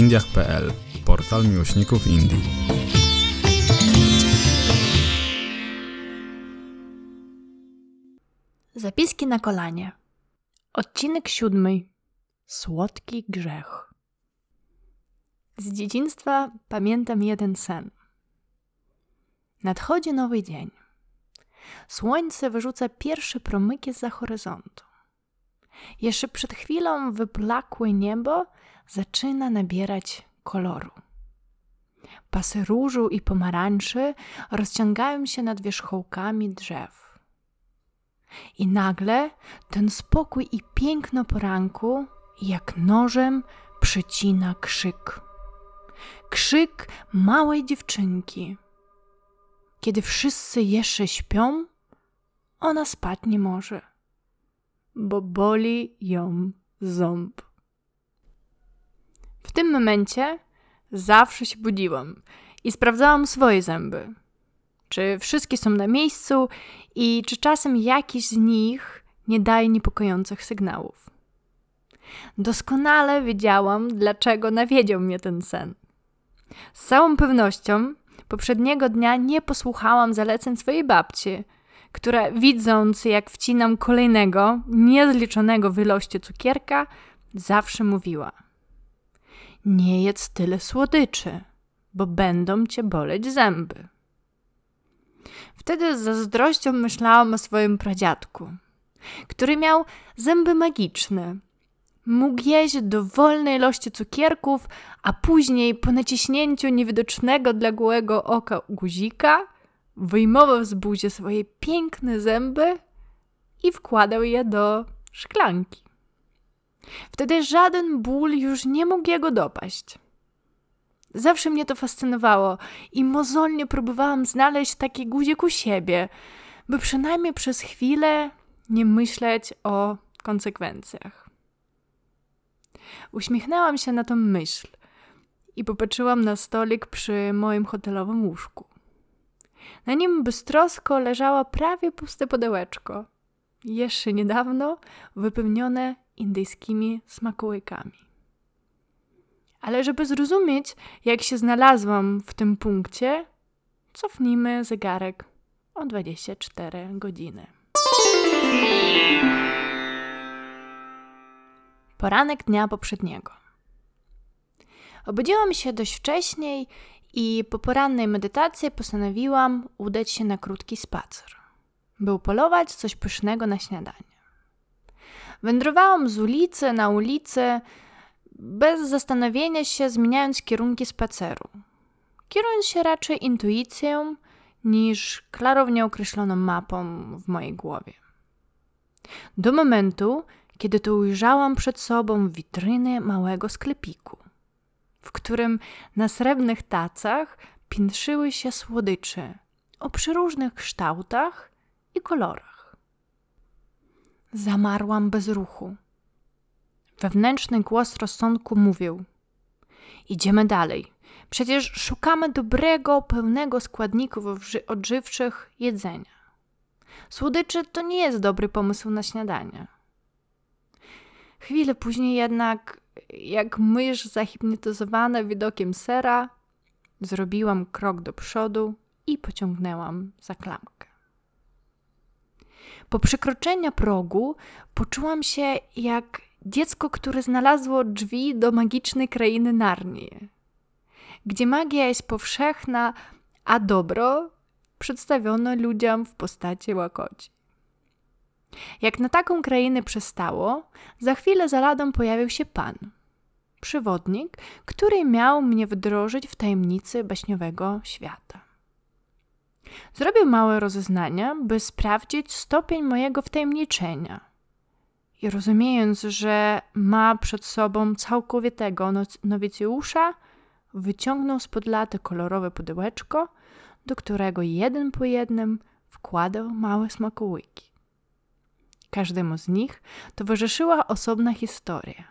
indiach.pl, portal miłośników Indii. Zapiski na kolanie. Odcinek siódmy. Słodki grzech. Z dzieciństwa pamiętam jeden sen. Nadchodzi nowy dzień. Słońce wyrzuca pierwsze promyki za horyzontu. Jeszcze przed chwilą wyblakłe niebo zaczyna nabierać koloru. Pasy różu i pomarańczy rozciągają się nad wierzchołkami drzew. I nagle ten spokój i piękno poranku jak nożem przycina krzyk. Krzyk małej dziewczynki. Kiedy wszyscy jeszcze śpią, ona spać nie może, bo boli ją ząb. W tym momencie zawsze się budziłam i sprawdzałam swoje zęby. Czy wszystkie są na miejscu i czy czasem jakiś z nich nie daje niepokojących sygnałów. Doskonale wiedziałam, dlaczego nawiedział mnie ten sen. Z całą pewnością poprzedniego dnia nie posłuchałam zaleceń swojej babci, która widząc, jak wcinam kolejnego, niezliczonego w ilości cukierka, zawsze mówiła: Nie jedz tyle słodyczy, bo będą cię boleć zęby. Wtedy z zazdrością myślałam o swoim pradziadku, który miał zęby magiczne. Mógł jeść dowolnej ilości cukierków, a później po naciśnięciu niewidocznego dla gołego oka guzika wyjmował z buzi swoje piękne zęby i wkładał je do szklanki. Wtedy żaden ból już nie mógł jego dopaść. Zawsze mnie to fascynowało i mozolnie próbowałam znaleźć taki guzik u siebie, by przynajmniej przez chwilę nie myśleć o konsekwencjach. Uśmiechnęłam się na tą myśl i popatrzyłam na stolik przy moim hotelowym łóżku. Na nim bystrosko leżało prawie puste pudełeczko, jeszcze niedawno wypełnione indyjskimi smakołykami. Ale żeby zrozumieć, jak się znalazłam w tym punkcie, cofnijmy zegarek o 24 godziny. Poranek dnia poprzedniego. Obudziłam się dość wcześniej i po porannej medytacji postanowiłam udać się na krótki spacer, by upolować coś pysznego na śniadanie. Wędrowałam z ulicy na ulicę, bez zastanowienia się zmieniając kierunki spaceru, kierując się raczej intuicją niż klarownie określoną mapą w mojej głowie. Do momentu, kiedy to ujrzałam przed sobą witryny małego sklepiku, w którym na srebrnych tacach piętrzyły się słodycze o przeróżnych kształtach i kolorach. Zamarłam bez ruchu. Wewnętrzny głos rozsądku mówił: Idziemy dalej. Przecież szukamy dobrego, pełnego składników odżywczych jedzenia. Słodycze to nie jest dobry pomysł na śniadanie. Chwilę później jednak, jak mysz zahipnotyzowana widokiem sera, zrobiłam krok do przodu i pociągnęłam za klamkę. Po przekroczeniu progu poczułam się jak dziecko, które znalazło drzwi do magicznej krainy Narnii, gdzie magia jest powszechna, a dobro przedstawiono ludziom w postaci łakoci. Jak na taką krainę przystało, za chwilę za ladą pojawił się pan, przewodnik, który miał mnie wdrożyć w tajemnicy baśniowego świata. Zrobił małe rozeznania, by sprawdzić stopień mojego wtajemniczenia – i rozumiejąc, że ma przed sobą całkowitego nowicjusza, wyciągnął spod laty kolorowe pudełeczko, do którego jeden po jednym wkładał małe smakołyki. Każdemu z nich towarzyszyła osobna historia.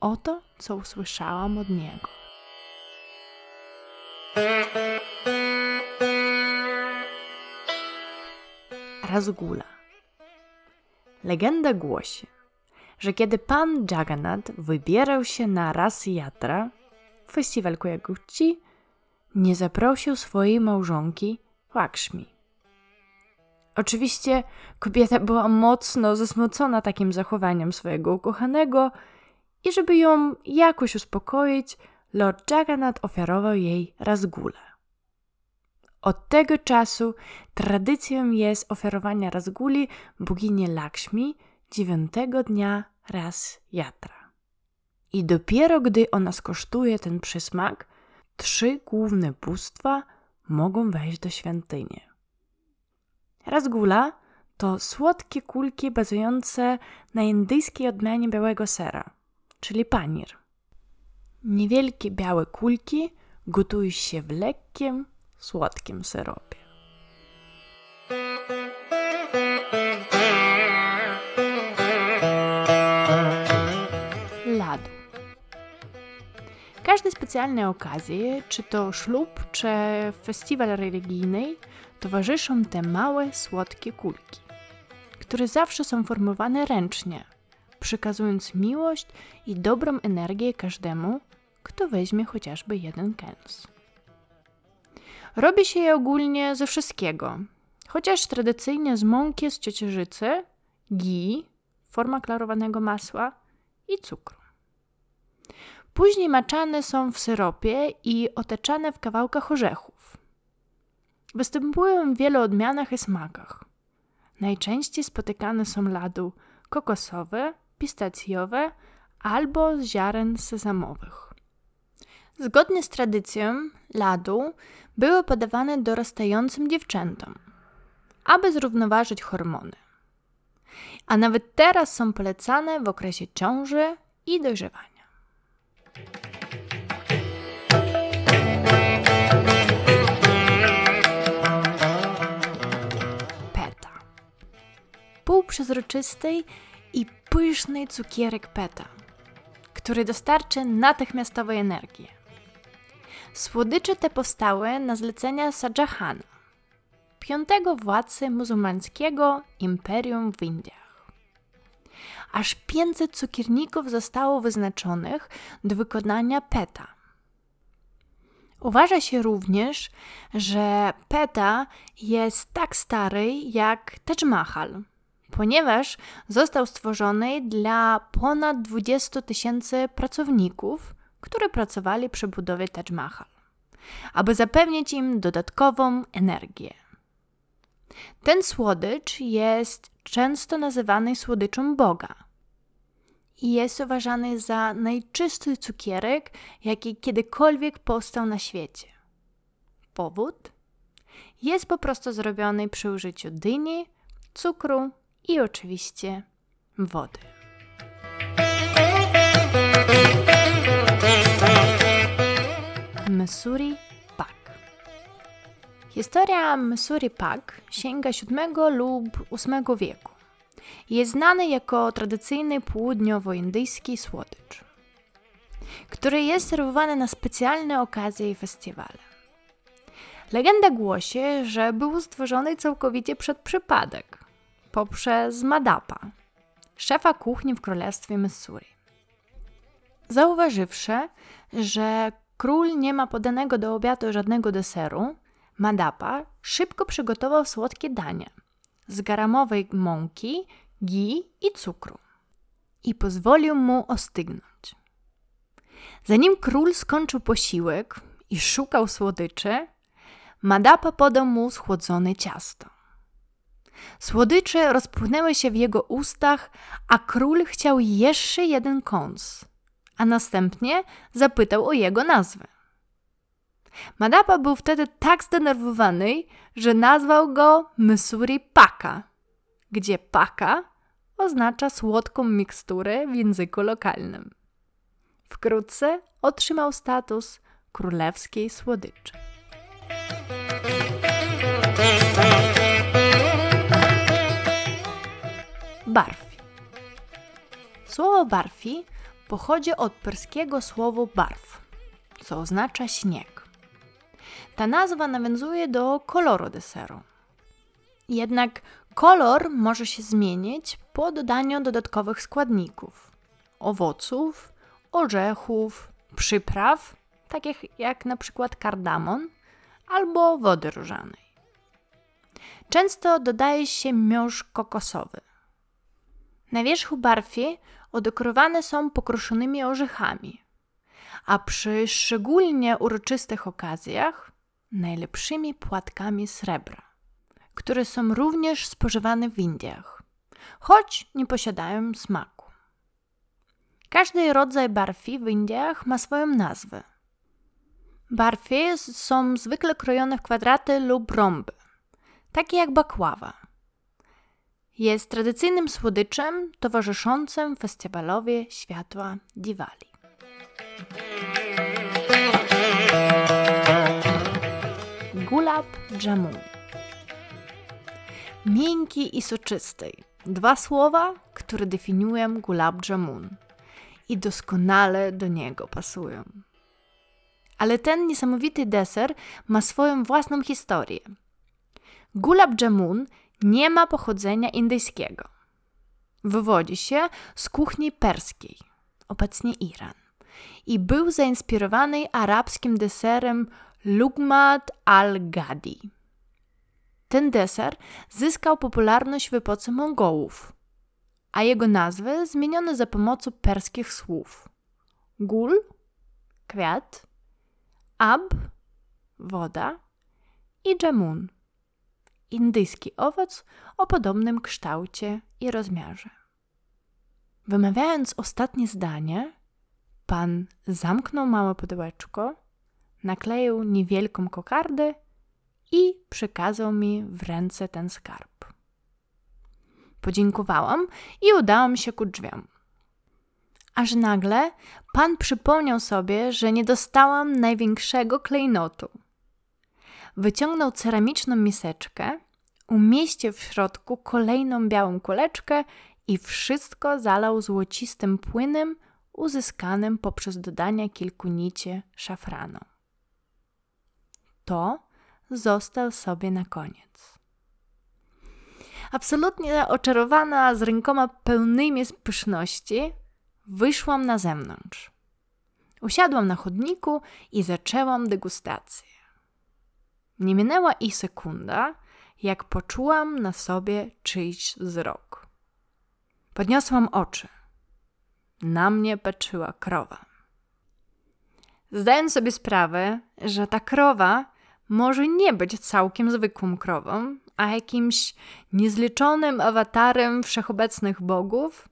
Oto, co usłyszałam od niego. Razgula Legenda głosi, że kiedy pan Jagannath wybierał się na Ras Yatra, festiwal Kujaguchi, nie zaprosił swojej małżonki Lakshmi. Oczywiście kobieta była mocno zasmucona takim zachowaniem swojego ukochanego i żeby ją jakoś uspokoić, Lord Jagannath ofiarował jej razgulę. Od tego czasu tradycją jest ofiarowanie razguli bogini Lakshmi dziewiątego dnia raz jatra. I dopiero gdy ona skosztuje ten przysmak, trzy główne bóstwa mogą wejść do świątyni. Razgula to słodkie kulki bazujące na indyjskiej odmianie białego sera, czyli panir. Niewielkie białe kulki gotują się w lekkim, słodkim syropie. Każde specjalne okazje, czy to ślub, czy festiwal religijny, towarzyszą te małe, słodkie kulki, które zawsze są formowane ręcznie, przekazując miłość i dobrą energię każdemu, kto weźmie chociażby jeden kęs. Robi się je ogólnie ze wszystkiego, chociaż tradycyjnie z mąki z ciecierzycy, gi, forma klarowanego masła i cukru. Później maczane są w syropie i otaczane w kawałkach orzechów. Występują w wielu odmianach i smakach. Najczęściej spotykane są ladu kokosowe, pistacjowe albo z ziaren sezamowych. Zgodnie z tradycją, ladu były podawane dorastającym dziewczętom, aby zrównoważyć hormony. A nawet teraz są polecane w okresie ciąży i dojrzewania. Peta. Półprzezroczystej i pyszny cukierek peta, który dostarczy natychmiastowej energii. Słodycze te powstały na zlecenia Shahjahana, piątego władcy muzułmańskiego imperium w Indiach. Aż 500 cukierników zostało wyznaczonych do wykonania peta. Uważa się również, że peta jest tak stary jak Taj Mahal, ponieważ został stworzony dla ponad 20 tysięcy pracowników, którzy pracowali przy budowie Taj Mahal, aby zapewnić im dodatkową energię. Ten słodycz jest często nazywany słodyczą Boga i jest uważany za najczystszy cukierek, jaki kiedykolwiek powstał na świecie. Powód? Jest po prostu zrobiony przy użyciu dyni, cukru i oczywiście wody. Missouri. Historia Missouri Pak sięga VII lub VIII wieku. Jest znany jako tradycyjny południowoindyjski słodycz, który jest serwowany na specjalne okazje i festiwale. Legenda głosi, że był stworzony całkowicie przed przypadek poprzez Madapa, szefa kuchni w królestwie Missouri. Zauważywszy, że król nie ma podanego do obiadu żadnego deseru, Madapa szybko przygotował słodkie danie z garamowej mąki, gi i cukru i pozwolił mu ostygnąć. Zanim król skończył posiłek i szukał słodyczy, Madapa podał mu schłodzone ciasto. Słodycze rozpłynęły się w jego ustach, a król chciał jeszcze jeden kąs, a następnie zapytał o jego nazwę. Madapa był wtedy tak zdenerwowany, że nazwał go Missouri Paka, gdzie paka oznacza słodką miksturę w języku lokalnym. Wkrótce otrzymał status królewskiej słodyczy. Barfi. Słowo barfi pochodzi od perskiego słowa barf, co oznacza śnieg. Ta nazwa nawiązuje do koloru deseru. Jednak Kolor może się zmienić po dodaniu dodatkowych składników: owoców, orzechów, przypraw, takich jak na przykład kardamon albo wody różanej. Często dodaje się miąższ kokosowy. Na wierzchu barfi odekorowane są pokruszonymi orzechami, a przy szczególnie uroczystych okazjach najlepszymi płatkami srebra, które są również spożywane w Indiach, choć nie posiadają smaku. Każdy rodzaj barfi w Indiach ma swoją nazwę. Barfi są zwykle krojone w kwadraty lub rąby, takie jak bakława. Jest tradycyjnym słodyczem towarzyszącym festiwalowi światła Diwali. Gulab Jamun. Miękki i soczysty. Dwa słowa, które definiują Gulab Jamun i doskonale do niego pasują. Ale ten niesamowity deser ma swoją własną historię. Gulab Jamun nie ma pochodzenia indyjskiego. Wywodzi się z kuchni perskiej, obecnie Iran, i był zainspirowany arabskim deserem Lugmat al-Gadi. Ten deser zyskał popularność w epoce Mongołów, a jego nazwy zmieniono za pomocą perskich słów. Gul, kwiat, ab, woda i jamun, indyjski owoc o podobnym kształcie i rozmiarze. Wymawiając ostatnie zdanie, pan zamknął małe pudełeczko, nakleił niewielką kokardę i przekazał mi w ręce ten skarb. Podziękowałam i udałam się ku drzwiom. Aż nagle pan przypomniał sobie, że nie dostałam największego klejnotu. Wyciągnął ceramiczną miseczkę, umieścił w środku kolejną białą kuleczkę i wszystko zalał złocistym płynem uzyskanym poprzez dodanie kilku nici szafranu. To został sobie na koniec. Absolutnie oczarowana, z rękoma pełnymi pyszności, wyszłam na zewnątrz. Usiadłam na chodniku i zaczęłam degustację. Nie minęła i sekunda, jak poczułam na sobie czyjś wzrok. Podniosłam oczy. Na mnie patrzyła krowa. Zdając sobie sprawę, że ta krowa może nie być całkiem zwykłą krową, a jakimś niezliczonym awatarem wszechobecnych bogów,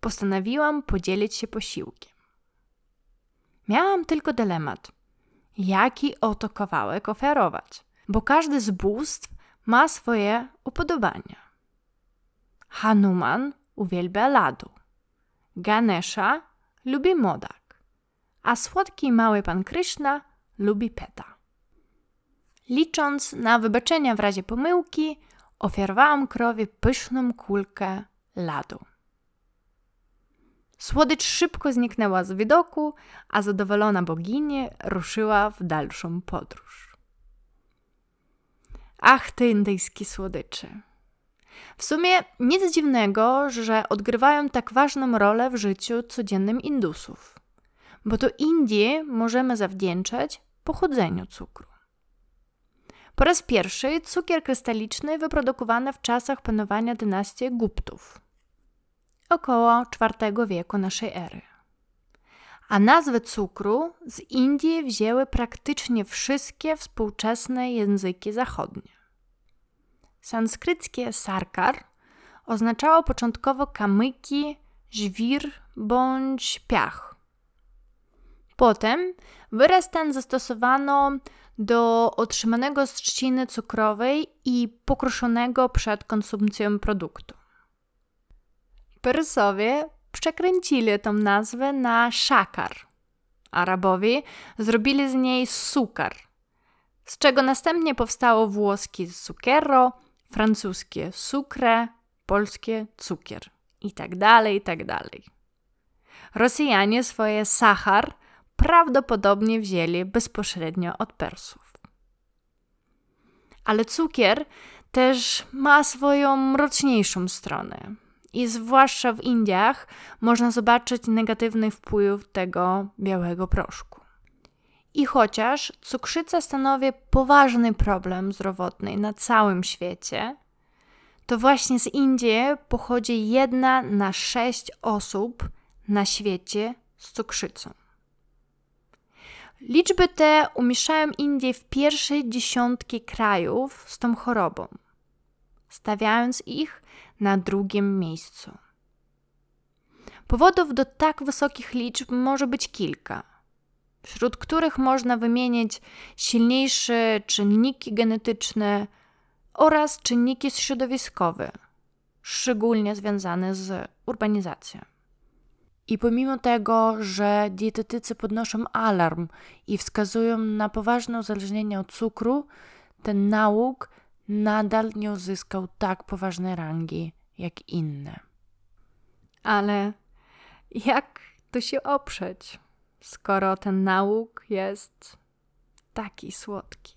postanowiłam podzielić się posiłkiem. Miałam tylko dylemat, jaki oto kawałek ofiarować, bo każdy z bóstw ma swoje upodobania. Hanuman uwielbia ladu, Ganesha lubi modak, a słodki mały pan Krishna lubi peta. Licząc na wybaczenia w razie pomyłki, ofiarowałam krowie pyszną kulkę ladu. Słodycz szybko zniknęła z widoku, a zadowolona bogini ruszyła w dalszą podróż. Ach, ty indyjskie słodycze. W sumie nic dziwnego, że odgrywają tak ważną rolę w życiu codziennym Indusów, bo to Indii możemy zawdzięczać pochodzeniu cukru. Po raz pierwszy cukier krystaliczny wyprodukowano w czasach panowania dynastii Guptów, około IV wieku naszej ery. A nazwę cukru z Indii wzięły praktycznie wszystkie współczesne języki zachodnie. Sanskryckie sarkar oznaczało początkowo kamyki, żwir bądź piach. Potem wyraz ten zastosowano do otrzymanego z trzciny cukrowej i pokruszonego przed konsumpcją produktu. Persowie przekręcili tą nazwę na szakar. Arabowie zrobili z niej sukar, z czego następnie powstało włoskie zucchero, francuskie sucre, polskie cukier i tak dalej, i tak dalej. Rosjanie swoje sachar prawdopodobnie wzięli bezpośrednio od Persów. Ale cukier też ma swoją mroczniejszą stronę. I zwłaszcza w Indiach można zobaczyć negatywny wpływ tego białego proszku. I chociaż cukrzyca stanowi poważny problem zdrowotny na całym świecie, to właśnie z Indii pochodzi jedna na sześć osób na świecie z cukrzycą. Liczby te umieszczają Indie w pierwszej dziesiątki krajów z tą chorobą, stawiając ich na drugim miejscu. Powodów do tak wysokich liczb może być kilka, wśród których można wymienić silniejsze czynniki genetyczne oraz czynniki środowiskowe, szczególnie związane z urbanizacją. I pomimo tego, że dietetycy podnoszą alarm i wskazują na poważne uzależnienie od cukru, ten nauk nadal nie uzyskał tak poważnej rangi jak inne. Ale jak to się oprzeć, skoro ten nauk jest taki słodki?